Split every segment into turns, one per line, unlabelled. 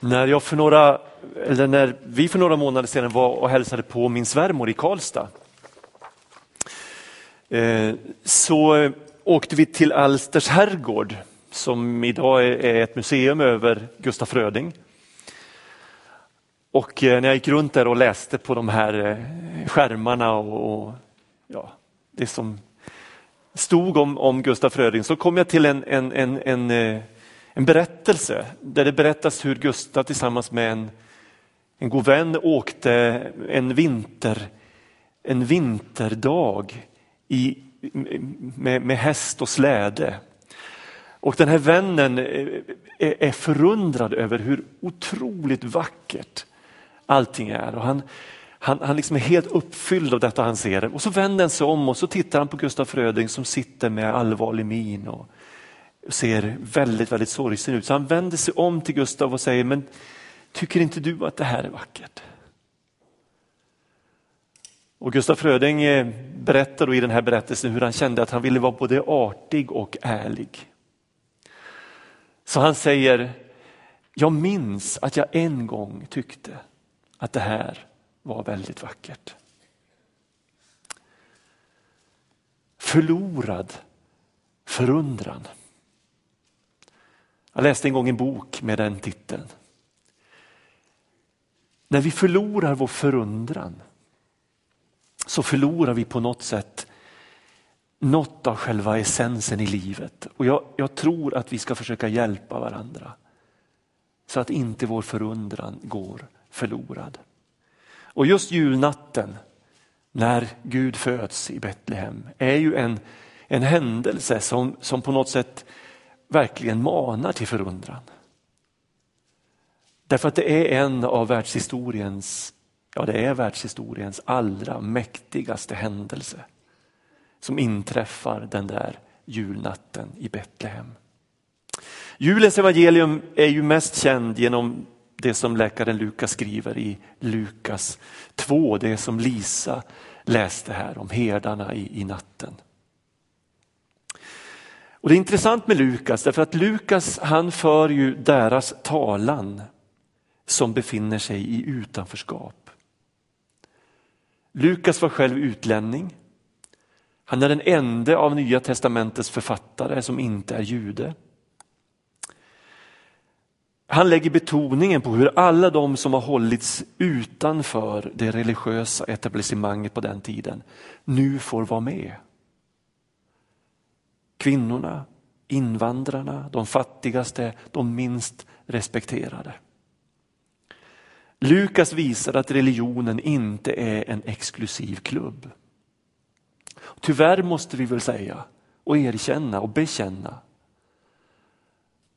När, jag för några, eller när vi för några månader sedan var och hälsade på min svärmor i Karlstad eh, så åkte vi till Alsters herrgård som idag är ett museum över Gustaf Fröding. Och eh, när jag gick runt där och läste på de här eh, skärmarna och, och ja, det som stod om, om Gustaf Fröding så kom jag till en, en, en, en, en berättelse där det berättas hur Gustav tillsammans med en, en god vän åkte en, vinter, en vinterdag i, med, med häst och släde. Och den här vännen är, är förundrad över hur otroligt vackert allting är. Och han, han, han liksom är helt uppfylld av detta han ser. Och så vänder han sig om och så tittar han på Gustaf Fröding som sitter med allvarlig min och ser väldigt, väldigt sorgsen ut. Så han vänder sig om till Gustav och säger, men tycker inte du att det här är vackert? Och Gustaf Fröding eh, berättar då i den här berättelsen hur han kände att han ville vara både artig och ärlig. Så han säger, jag minns att jag en gång tyckte att det här var väldigt vackert. Förlorad förundran. Jag läste en gång en bok med den titeln. När vi förlorar vår förundran så förlorar vi på något sätt något av själva essensen i livet. Och jag, jag, tror att vi ska försöka hjälpa varandra så att inte vår förundran går förlorad. Och just julnatten när Gud föds i Betlehem är ju en, en händelse som, som på något sätt verkligen manar till förundran. Därför att det är en av världshistoriens, ja det är världshistoriens allra mäktigaste händelse som inträffar den där julnatten i Betlehem. Julens evangelium är ju mest känd genom det som läkaren Lukas skriver i Lukas 2, det som Lisa läste här om herdarna i, i natten. Och Det är intressant med Lukas därför att Lukas han för ju deras talan som befinner sig i utanförskap. Lukas var själv utlänning. Han är den enda av Nya testamentets författare som inte är jude. Han lägger betoningen på hur alla de som har hållits utanför det religiösa etablissemanget på den tiden nu får vara med. Kvinnorna, invandrarna, de fattigaste, de minst respekterade. Lukas visar att religionen inte är en exklusiv klubb. Tyvärr måste vi väl säga och erkänna och bekänna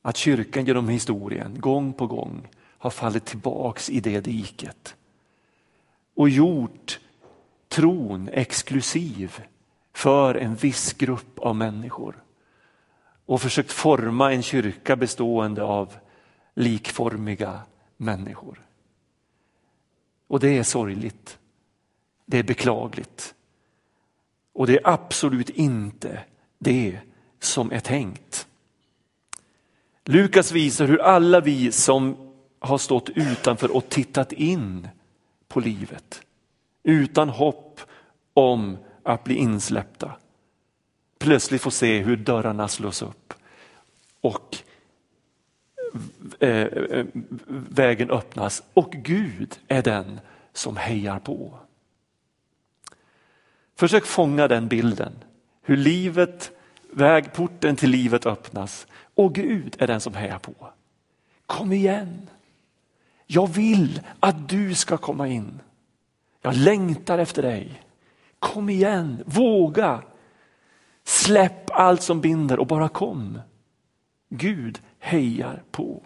att kyrkan genom historien gång på gång har fallit tillbaks i det diket och gjort tron exklusiv för en viss grupp av människor och försökt forma en kyrka bestående av likformiga människor. Och det är sorgligt. Det är beklagligt. Och det är absolut inte det som är tänkt. Lukas visar hur alla vi som har stått utanför och tittat in på livet utan hopp om att bli insläppta plötsligt få se hur dörrarna slås upp och eh, eh, vägen öppnas och Gud är den som hejar på. Försök fånga den bilden, hur livet, vägporten till livet öppnas och Gud är den som hejar på. Kom igen. Jag vill att du ska komma in. Jag längtar efter dig. Kom igen, våga. Släpp allt som binder och bara kom. Gud hejar på.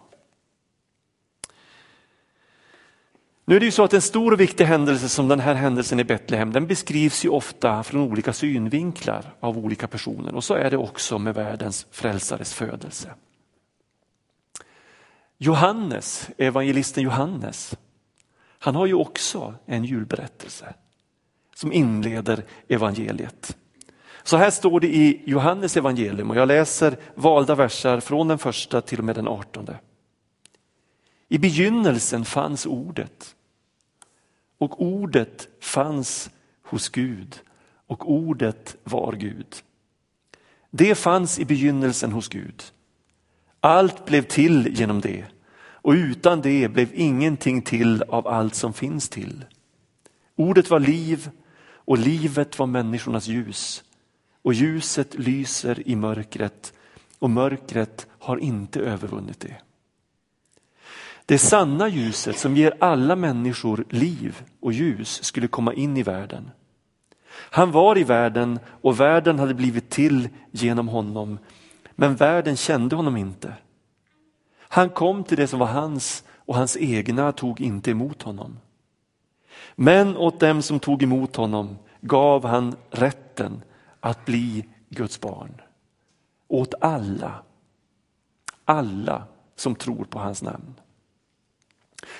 Nu är det ju så att en stor och viktig händelse som den här händelsen i Betlehem, den beskrivs ju ofta från olika synvinklar av olika personer och så är det också med världens frälsares födelse. Johannes, evangelisten Johannes, han har ju också en julberättelse som inleder evangeliet. Så här står det i Johannes evangelium och jag läser valda versar från den första till och med den artonde. I begynnelsen fanns ordet och ordet fanns hos Gud och ordet var Gud. Det fanns i begynnelsen hos Gud. Allt blev till genom det och utan det blev ingenting till av allt som finns till. Ordet var liv och livet var människornas ljus och ljuset lyser i mörkret och mörkret har inte övervunnit det. Det sanna ljuset som ger alla människor liv och ljus skulle komma in i världen. Han var i världen och världen hade blivit till genom honom, men världen kände honom inte. Han kom till det som var hans och hans egna tog inte emot honom. Men åt dem som tog emot honom gav han rätten att bli Guds barn. Åt alla, alla som tror på hans namn.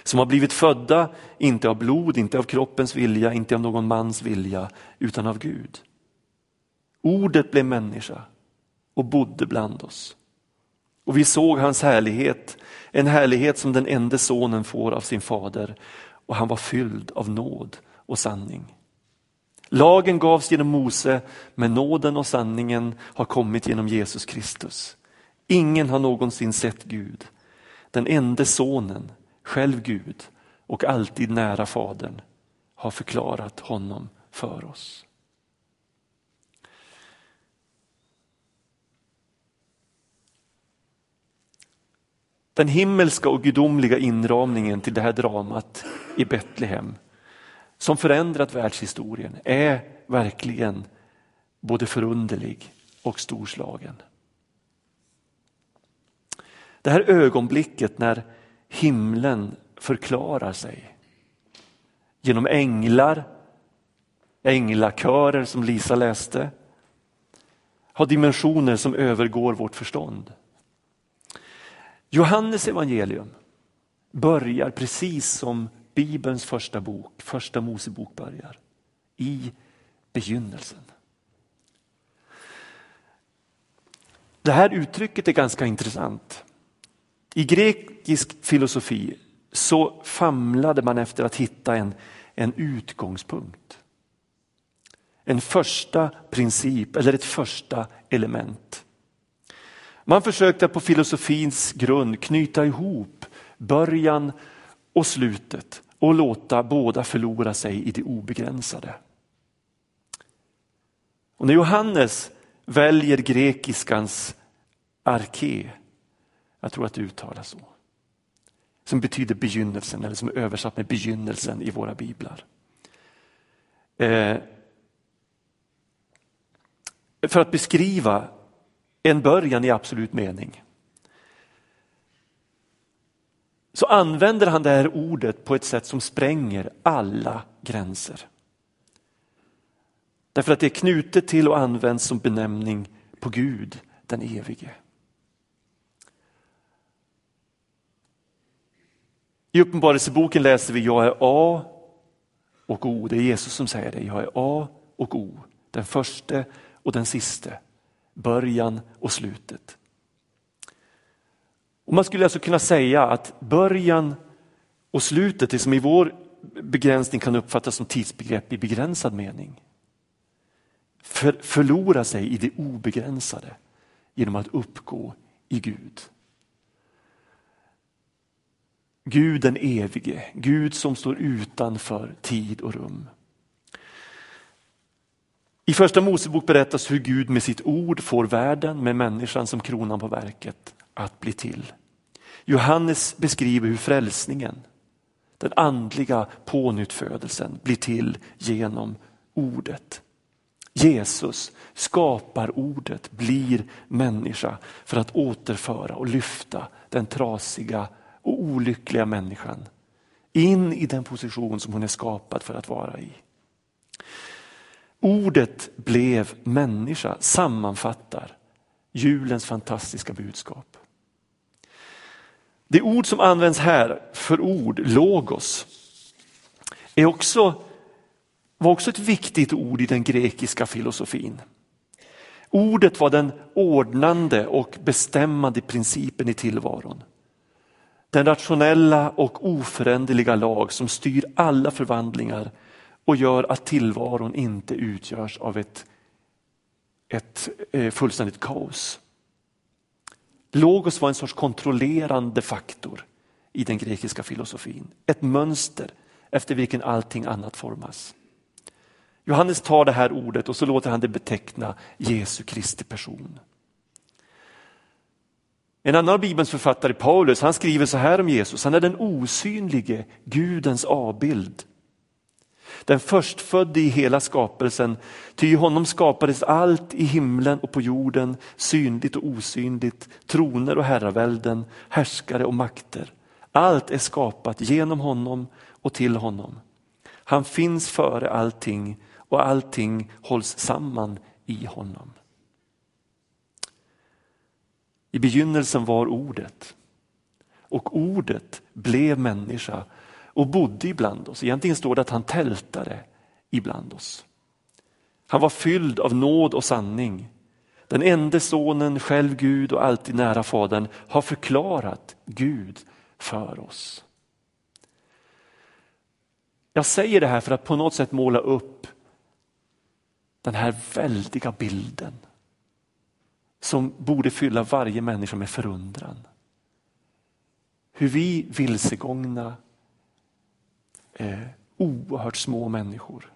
Som har blivit födda, inte av blod, inte av kroppens vilja, inte av någon mans vilja, utan av Gud. Ordet blev människa och bodde bland oss. Och vi såg hans härlighet, en härlighet som den enda sonen får av sin fader och han var fylld av nåd och sanning. Lagen gavs genom Mose, men nåden och sanningen har kommit genom Jesus Kristus. Ingen har någonsin sett Gud. Den enda sonen, själv Gud och alltid nära Fadern, har förklarat honom för oss. Den himmelska och gudomliga inramningen till det här dramat i Betlehem som förändrat världshistorien är verkligen både förunderlig och storslagen. Det här ögonblicket när himlen förklarar sig genom änglar, änglakörer som Lisa läste, har dimensioner som övergår vårt förstånd. Johannes evangelium börjar precis som Bibelns första bok, första Mosebok börjar. I begynnelsen. Det här uttrycket är ganska intressant. I grekisk filosofi så famlade man efter att hitta en, en utgångspunkt. En första princip eller ett första element. Man försökte på filosofins grund knyta ihop början och slutet och låta båda förlora sig i det obegränsade. Och när Johannes väljer grekiskans arke, jag tror att det uttalas så, som betyder begynnelsen eller som är översatt med begynnelsen i våra biblar. Eh, för att beskriva en början i absolut mening så använder han det här ordet på ett sätt som spränger alla gränser. Därför att det är knutet till och används som benämning på Gud, den evige. I Uppenbarelseboken läser vi jag är A och O. Det är Jesus som säger det. Jag är A och O. Den första och den siste. Början och slutet. Och man skulle alltså kunna säga att början och slutet, det som i vår begränsning kan uppfattas som tidsbegrepp i begränsad mening, för, förlora sig i det obegränsade genom att uppgå i Gud. Gud den evige, Gud som står utanför tid och rum. I första Mosebok berättas hur Gud med sitt ord får världen med människan som kronan på verket att bli till. Johannes beskriver hur frälsningen, den andliga pånyttfödelsen blir till genom ordet. Jesus skapar ordet, blir människa för att återföra och lyfta den trasiga och olyckliga människan in i den position som hon är skapad för att vara i. Ordet blev människa sammanfattar julens fantastiska budskap. Det ord som används här för ord, logos, är också, var också ett viktigt ord i den grekiska filosofin. Ordet var den ordnande och bestämmande principen i tillvaron. Den rationella och oföränderliga lag som styr alla förvandlingar och gör att tillvaron inte utgörs av ett, ett eh, fullständigt kaos. Logos var en sorts kontrollerande faktor i den grekiska filosofin. Ett mönster efter vilken allting annat formas. Johannes tar det här ordet och så låter han det beteckna Jesu Kristi person. En annan av Bibelns författare, Paulus, han skriver så här om Jesus. Han är den osynlige Gudens avbild. Den förstfödde i hela skapelsen, ty i honom skapades allt i himlen och på jorden, synligt och osynligt, troner och herravälden, härskare och makter. Allt är skapat genom honom och till honom. Han finns före allting och allting hålls samman i honom. I begynnelsen var ordet och ordet blev människa och bodde ibland oss. Egentligen står det att han tältade ibland oss. Han var fylld av nåd och sanning. Den enda sonen, själv Gud och alltid nära Fadern, har förklarat Gud för oss. Jag säger det här för att på något sätt måla upp den här väldiga bilden som borde fylla varje människa med förundran. Hur vi vilsegångna, eh, oerhört små människor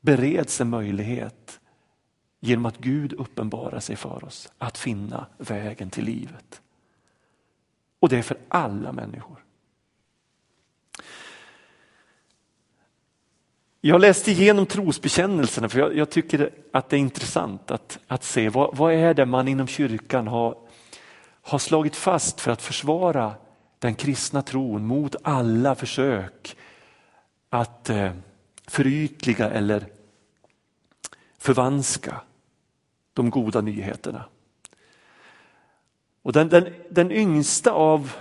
bereds en möjlighet genom att Gud uppenbarar sig för oss att finna vägen till livet. Och det är för alla människor. Jag läste igenom trosbekännelserna för jag, jag, tycker att det är intressant att, att se vad, vad är det man inom kyrkan har, har slagit fast för att försvara den kristna tron mot alla försök att eh, förytliga eller förvanska de goda nyheterna. Och den, den, den yngsta av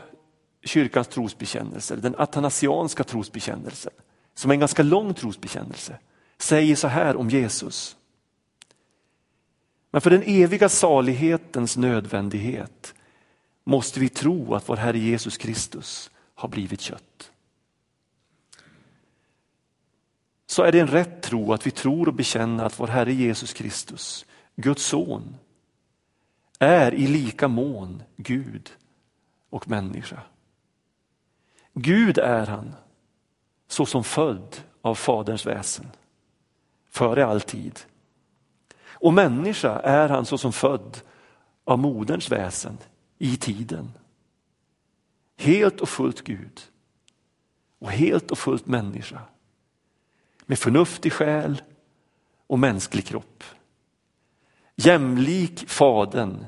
kyrkans trosbekännelser, den atanasianska trosbekännelsen, som är en ganska lång trosbekännelse, säger så här om Jesus. Men för den eviga salighetens nödvändighet måste vi tro att vår Herre Jesus Kristus har blivit kött. Så är det en rätt tro att vi tror och bekänner att vår Herre Jesus Kristus, Guds son, är i lika mån Gud och människa. Gud är han såsom född av Faderns väsen, före all tid. Och människa är han såsom född av moderns väsen i tiden. Helt och fullt Gud och helt och fullt människa. Med förnuftig själ och mänsklig kropp. Jämlik Fadern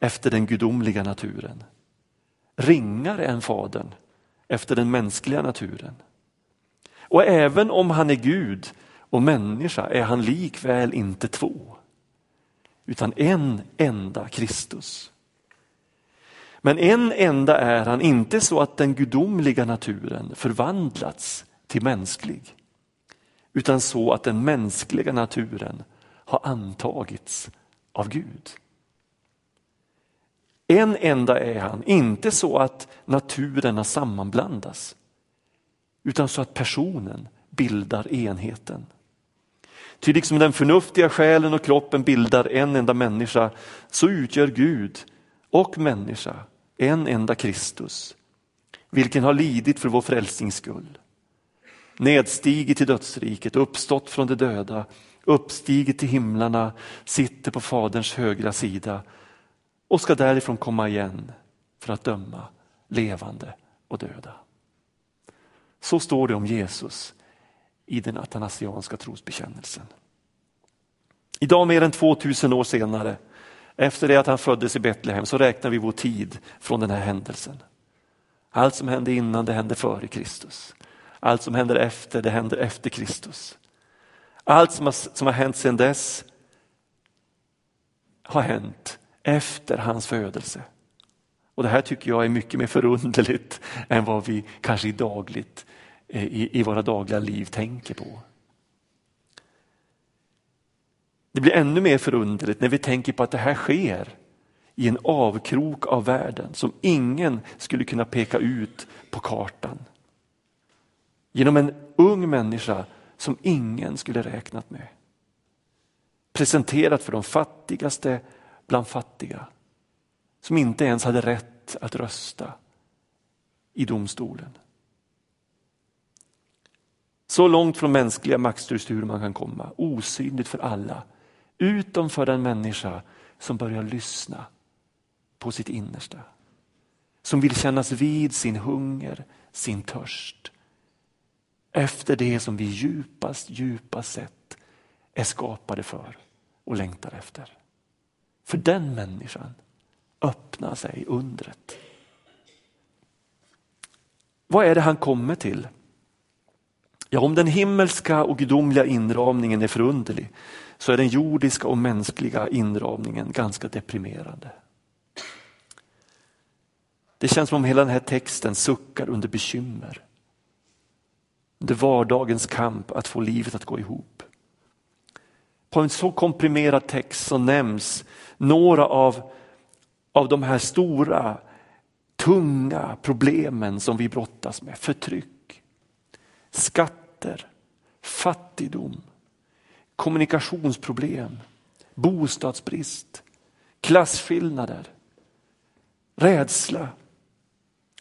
efter den gudomliga naturen. Ringare än Fadern efter den mänskliga naturen. Och även om han är Gud och människa är han likväl inte två, utan en enda Kristus. Men en enda är han, inte så att den gudomliga naturen förvandlats till mänsklig, utan så att den mänskliga naturen har antagits av Gud. En enda är han, inte så att naturerna sammanblandas, utan så att personen bildar enheten. Ty liksom den förnuftiga själen och kroppen bildar en enda människa, så utgör Gud och människa en enda Kristus, vilken har lidit för vår frälsnings skull. Nedstigit till dödsriket, uppstått från de döda, uppstigit till himlarna, sitter på Faderns högra sida och ska därifrån komma igen för att döma levande och döda. Så står det om Jesus i den atanasianska trosbekännelsen. Idag mer än 2000 år senare, efter det att han föddes i Betlehem, så räknar vi vår tid från den här händelsen. Allt som hände innan, det hände före Kristus. Allt som händer efter, det händer efter Kristus. Allt som har, som har hänt sedan dess har hänt efter hans födelse. Och Det här tycker jag är mycket mer förunderligt än vad vi kanske i, dagligt, eh, i, i våra dagliga liv tänker på. Det blir ännu mer förunderligt när vi tänker på att det här sker i en avkrok av världen som ingen skulle kunna peka ut på kartan. Genom en ung människa som ingen skulle räknat med. Presenterat för de fattigaste bland fattiga. Som inte ens hade rätt att rösta i domstolen. Så långt från mänskliga maktstrukturer man kan komma, osynligt för alla. Utom för den människa som börjar lyssna på sitt innersta. Som vill kännas vid sin hunger, sin törst. Efter det som vi djupast, djupast sett är skapade för och längtar efter. För den människan öppnar sig undret. Vad är det han kommer till? Ja, om den himmelska och gudomliga inramningen är förunderlig så är den jordiska och mänskliga inramningen ganska deprimerande. Det känns som om hela den här texten suckar under bekymmer. Under vardagens kamp att få livet att gå ihop. På en så komprimerad text så nämns några av, av de här stora, tunga problemen som vi brottas med. Förtryck, skatter, fattigdom, kommunikationsproblem, bostadsbrist, klasskillnader, rädsla.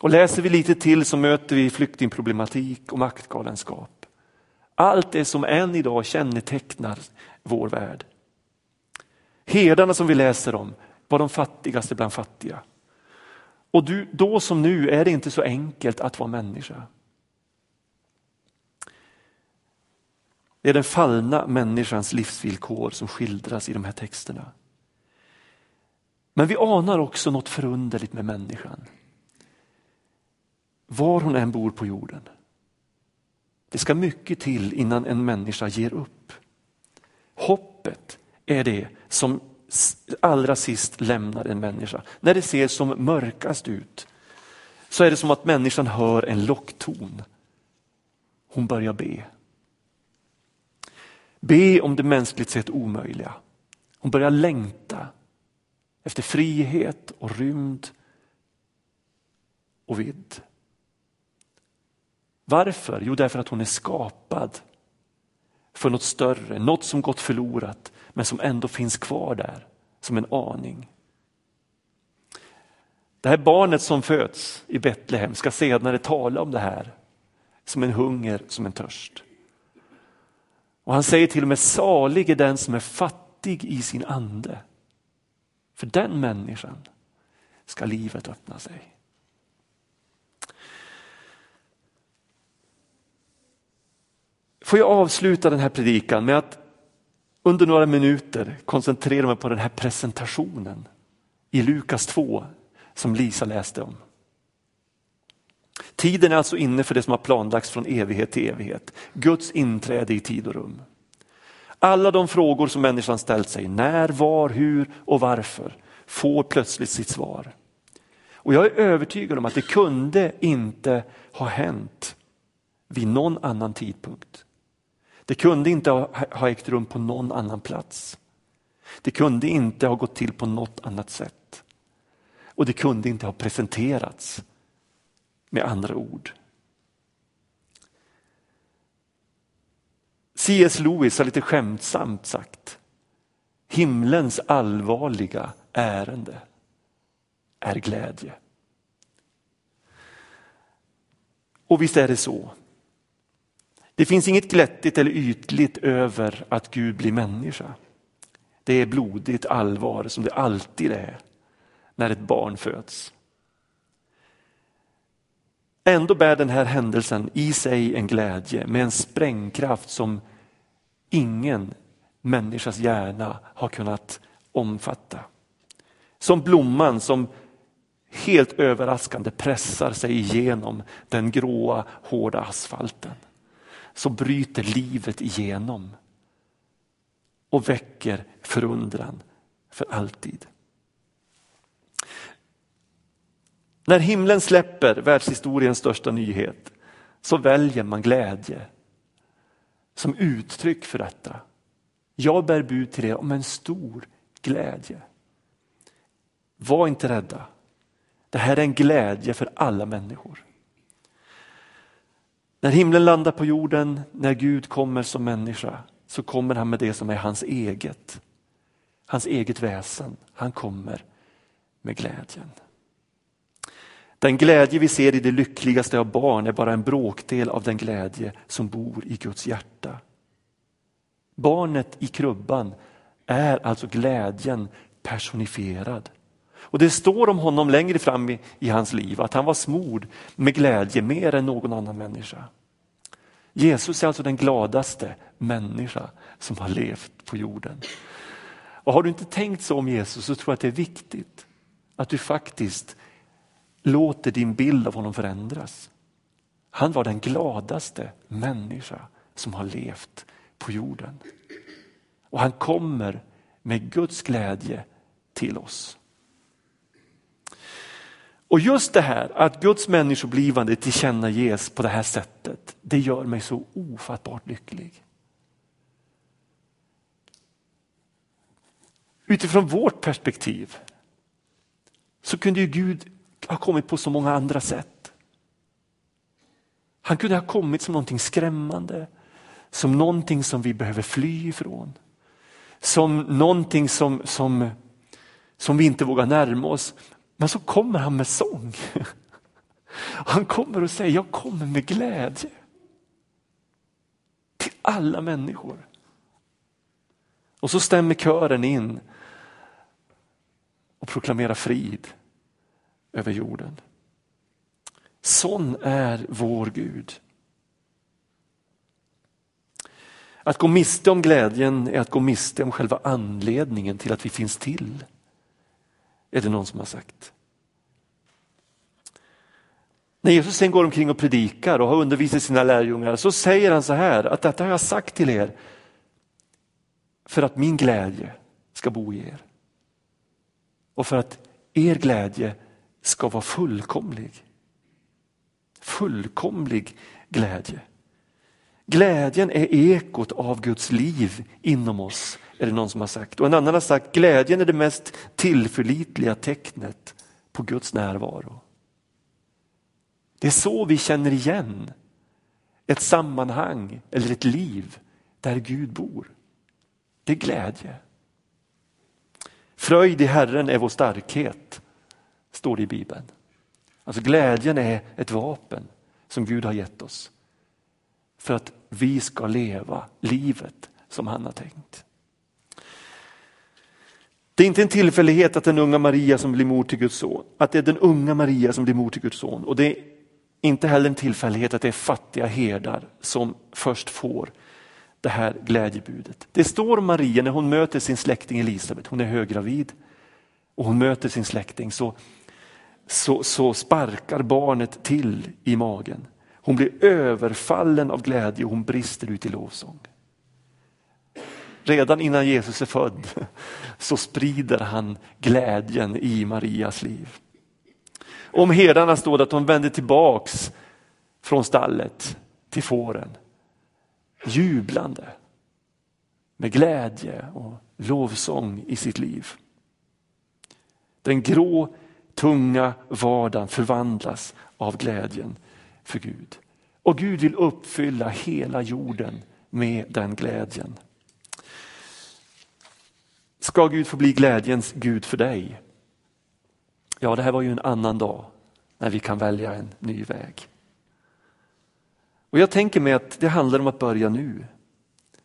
Och läser vi lite till så möter vi flyktingproblematik och maktgalenskap. Allt det som än idag kännetecknar vår värld. Herdarna som vi läser om var de fattigaste bland fattiga. Och du, då som nu är det inte så enkelt att vara människa. Det är den fallna människans livsvillkor som skildras i de här texterna. Men vi anar också något förunderligt med människan. Var hon än bor på jorden. Det ska mycket till innan en människa ger upp. Hoppet är det som allra sist lämnar en människa. När det ser som mörkast ut så är det som att människan hör en lockton. Hon börjar be. Be om det mänskligt sett omöjliga. Hon börjar längta efter frihet och rymd och vidd. Varför? Jo, därför att hon är skapad för något större, något som gått förlorat men som ändå finns kvar där som en aning. Det här barnet som föds i Betlehem ska senare tala om det här som en hunger, som en törst. Och han säger till och med salig är den som är fattig i sin ande. För den människan ska livet öppna sig. Får jag avsluta den här predikan med att under några minuter koncentrera mig på den här presentationen i Lukas 2 som Lisa läste om. Tiden är alltså inne för det som har planlagts från evighet till evighet. Guds inträde i tid och rum. Alla de frågor som människan ställt sig, när, var, hur och varför, får plötsligt sitt svar. Och jag är övertygad om att det kunde inte ha hänt vid någon annan tidpunkt. Det kunde inte ha ägt rum på någon annan plats. Det kunde inte ha gått till på något annat sätt. Och det kunde inte ha presenterats med andra ord. C.S. Lewis har lite skämtsamt sagt, himlens allvarliga ärende är glädje. Och visst är det så. Det finns inget glättigt eller ytligt över att Gud blir människa. Det är blodigt allvar som det alltid är när ett barn föds. Ändå bär den här händelsen i sig en glädje med en sprängkraft som ingen människas hjärna har kunnat omfatta. Som blomman som helt överraskande pressar sig igenom den gråa hårda asfalten så bryter livet igenom och väcker förundran för alltid. När himlen släpper världshistoriens största nyhet så väljer man glädje som uttryck för detta. Jag bär bud till er om en stor glädje. Var inte rädda. Det här är en glädje för alla människor. När himlen landar på jorden, när Gud kommer som människa, så kommer han med det som är hans eget. Hans eget väsen. Han kommer med glädjen. Den glädje vi ser i det lyckligaste av barn är bara en bråkdel av den glädje som bor i Guds hjärta. Barnet i krubban är alltså glädjen personifierad. Och Det står om honom längre fram i, i hans liv att han var smord med glädje mer än någon annan människa. Jesus är alltså den gladaste människa som har levt på jorden. Och Har du inte tänkt så om Jesus så tror jag att det är viktigt att du faktiskt låter din bild av honom förändras. Han var den gladaste människa som har levt på jorden. Och han kommer med Guds glädje till oss. Och just det här att Guds människoblivande tillkännages på det här sättet, det gör mig så ofattbart lycklig. Utifrån vårt perspektiv så kunde ju Gud ha kommit på så många andra sätt. Han kunde ha kommit som någonting skrämmande, som någonting som vi behöver fly ifrån. Som någonting som, som, som vi inte vågar närma oss. Men så kommer han med sång. Han kommer och säger, jag kommer med glädje. Till alla människor. Och så stämmer kören in och proklamerar frid över jorden. Sån är vår Gud. Att gå miste om glädjen är att gå miste om själva anledningen till att vi finns till är det någon som har sagt. När Jesus sen går omkring och predikar och har undervisat sina lärjungar så säger han så här att detta har jag sagt till er för att min glädje ska bo i er. Och för att er glädje ska vara fullkomlig. Fullkomlig glädje. Glädjen är ekot av Guds liv inom oss är det någon som har sagt. Och en annan har sagt glädjen är det mest tillförlitliga tecknet på Guds närvaro. Det är så vi känner igen ett sammanhang eller ett liv där Gud bor. Det är glädje. Fröjd i Herren är vår starkhet, står det i Bibeln. Alltså glädjen är ett vapen som Gud har gett oss för att vi ska leva livet som han har tänkt. Det är inte en tillfällighet att den unga Maria som blir mor till Guds son, att det är den unga Maria som blir mor till Guds son. Och det är inte heller en tillfällighet att det är fattiga herdar som först får det här glädjebudet. Det står om Maria när hon möter sin släkting Elisabet, hon är höggravid och hon möter sin släkting så, så, så sparkar barnet till i magen. Hon blir överfallen av glädje och hon brister ut i lovsång. Redan innan Jesus är född så sprider han glädjen i Marias liv. Om herdarna står det att de vände tillbaks från stallet till fåren. Jublande. Med glädje och lovsång i sitt liv. Den grå, tunga vardagen förvandlas av glädjen för Gud. Och Gud vill uppfylla hela jorden med den glädjen. Ska Gud få bli glädjens Gud för dig? Ja, det här var ju en annan dag när vi kan välja en ny väg. Och Jag tänker mig att det handlar om att börja nu.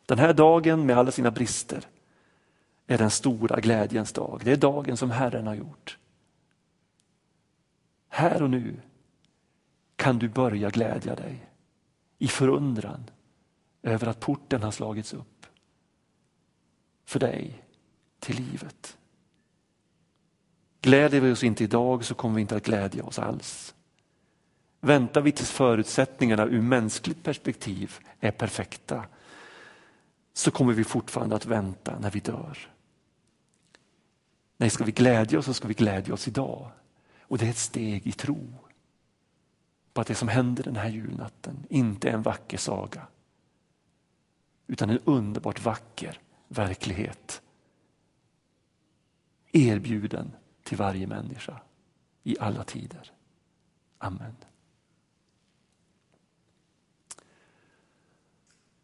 Den här dagen med alla sina brister är den stora glädjens dag. Det är dagen som Herren har gjort. Här och nu kan du börja glädja dig i förundran över att porten har slagits upp för dig till livet. Gläder vi oss inte idag så kommer vi inte att glädja oss alls. Väntar vi tills förutsättningarna ur mänskligt perspektiv är perfekta så kommer vi fortfarande att vänta när vi dör. Nej, ska vi glädja oss så ska vi glädja oss idag. Och det är ett steg i tro. På att det som händer den här julnatten inte är en vacker saga. Utan en underbart vacker verklighet. Erbjuden till varje människa i alla tider. Amen.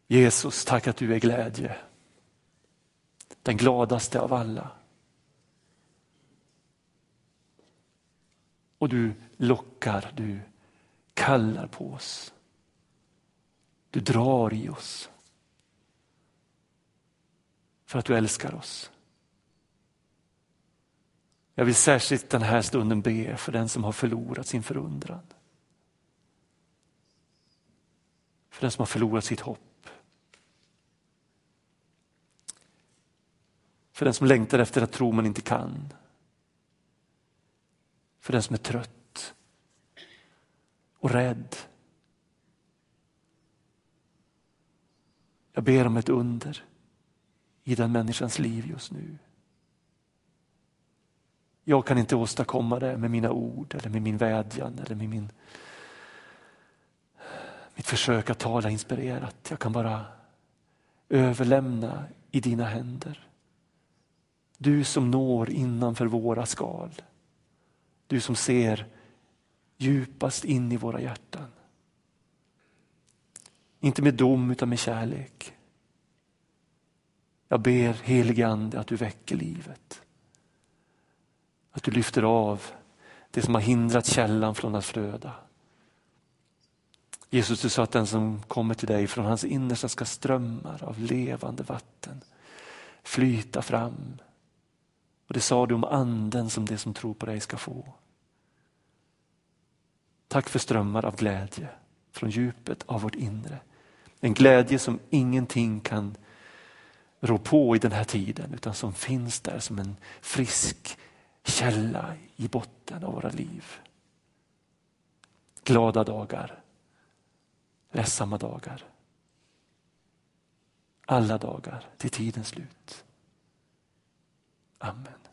Jesus, tack att du är glädje. Den gladaste av alla. Och du lockar, du kallar på oss. Du drar i oss. För att du älskar oss. Jag vill särskilt den här stunden be för den som har förlorat sin förundran. För den som har förlorat sitt hopp. För den som längtar efter att tro men inte kan. För den som är trött och rädd. Jag ber om ett under i den människans liv just nu. Jag kan inte åstadkomma det med mina ord eller med min vädjan eller med min, mitt försök att tala inspirerat. Jag kan bara överlämna i dina händer. Du som når innanför våra skal. Du som ser djupast in i våra hjärtan. Inte med dom utan med kärlek. Jag ber helige Ande att du väcker livet. Att du lyfter av det som har hindrat källan från att flöda. Jesus, du sa att den som kommer till dig från hans innersta ska strömmar av levande vatten flyta fram. Och det sa du om anden som det som tror på dig ska få. Tack för strömmar av glädje från djupet av vårt inre. En glädje som ingenting kan rå på i den här tiden utan som finns där som en frisk källa i botten av våra liv. Glada dagar, ledsamma dagar. Alla dagar till tidens slut. Amen.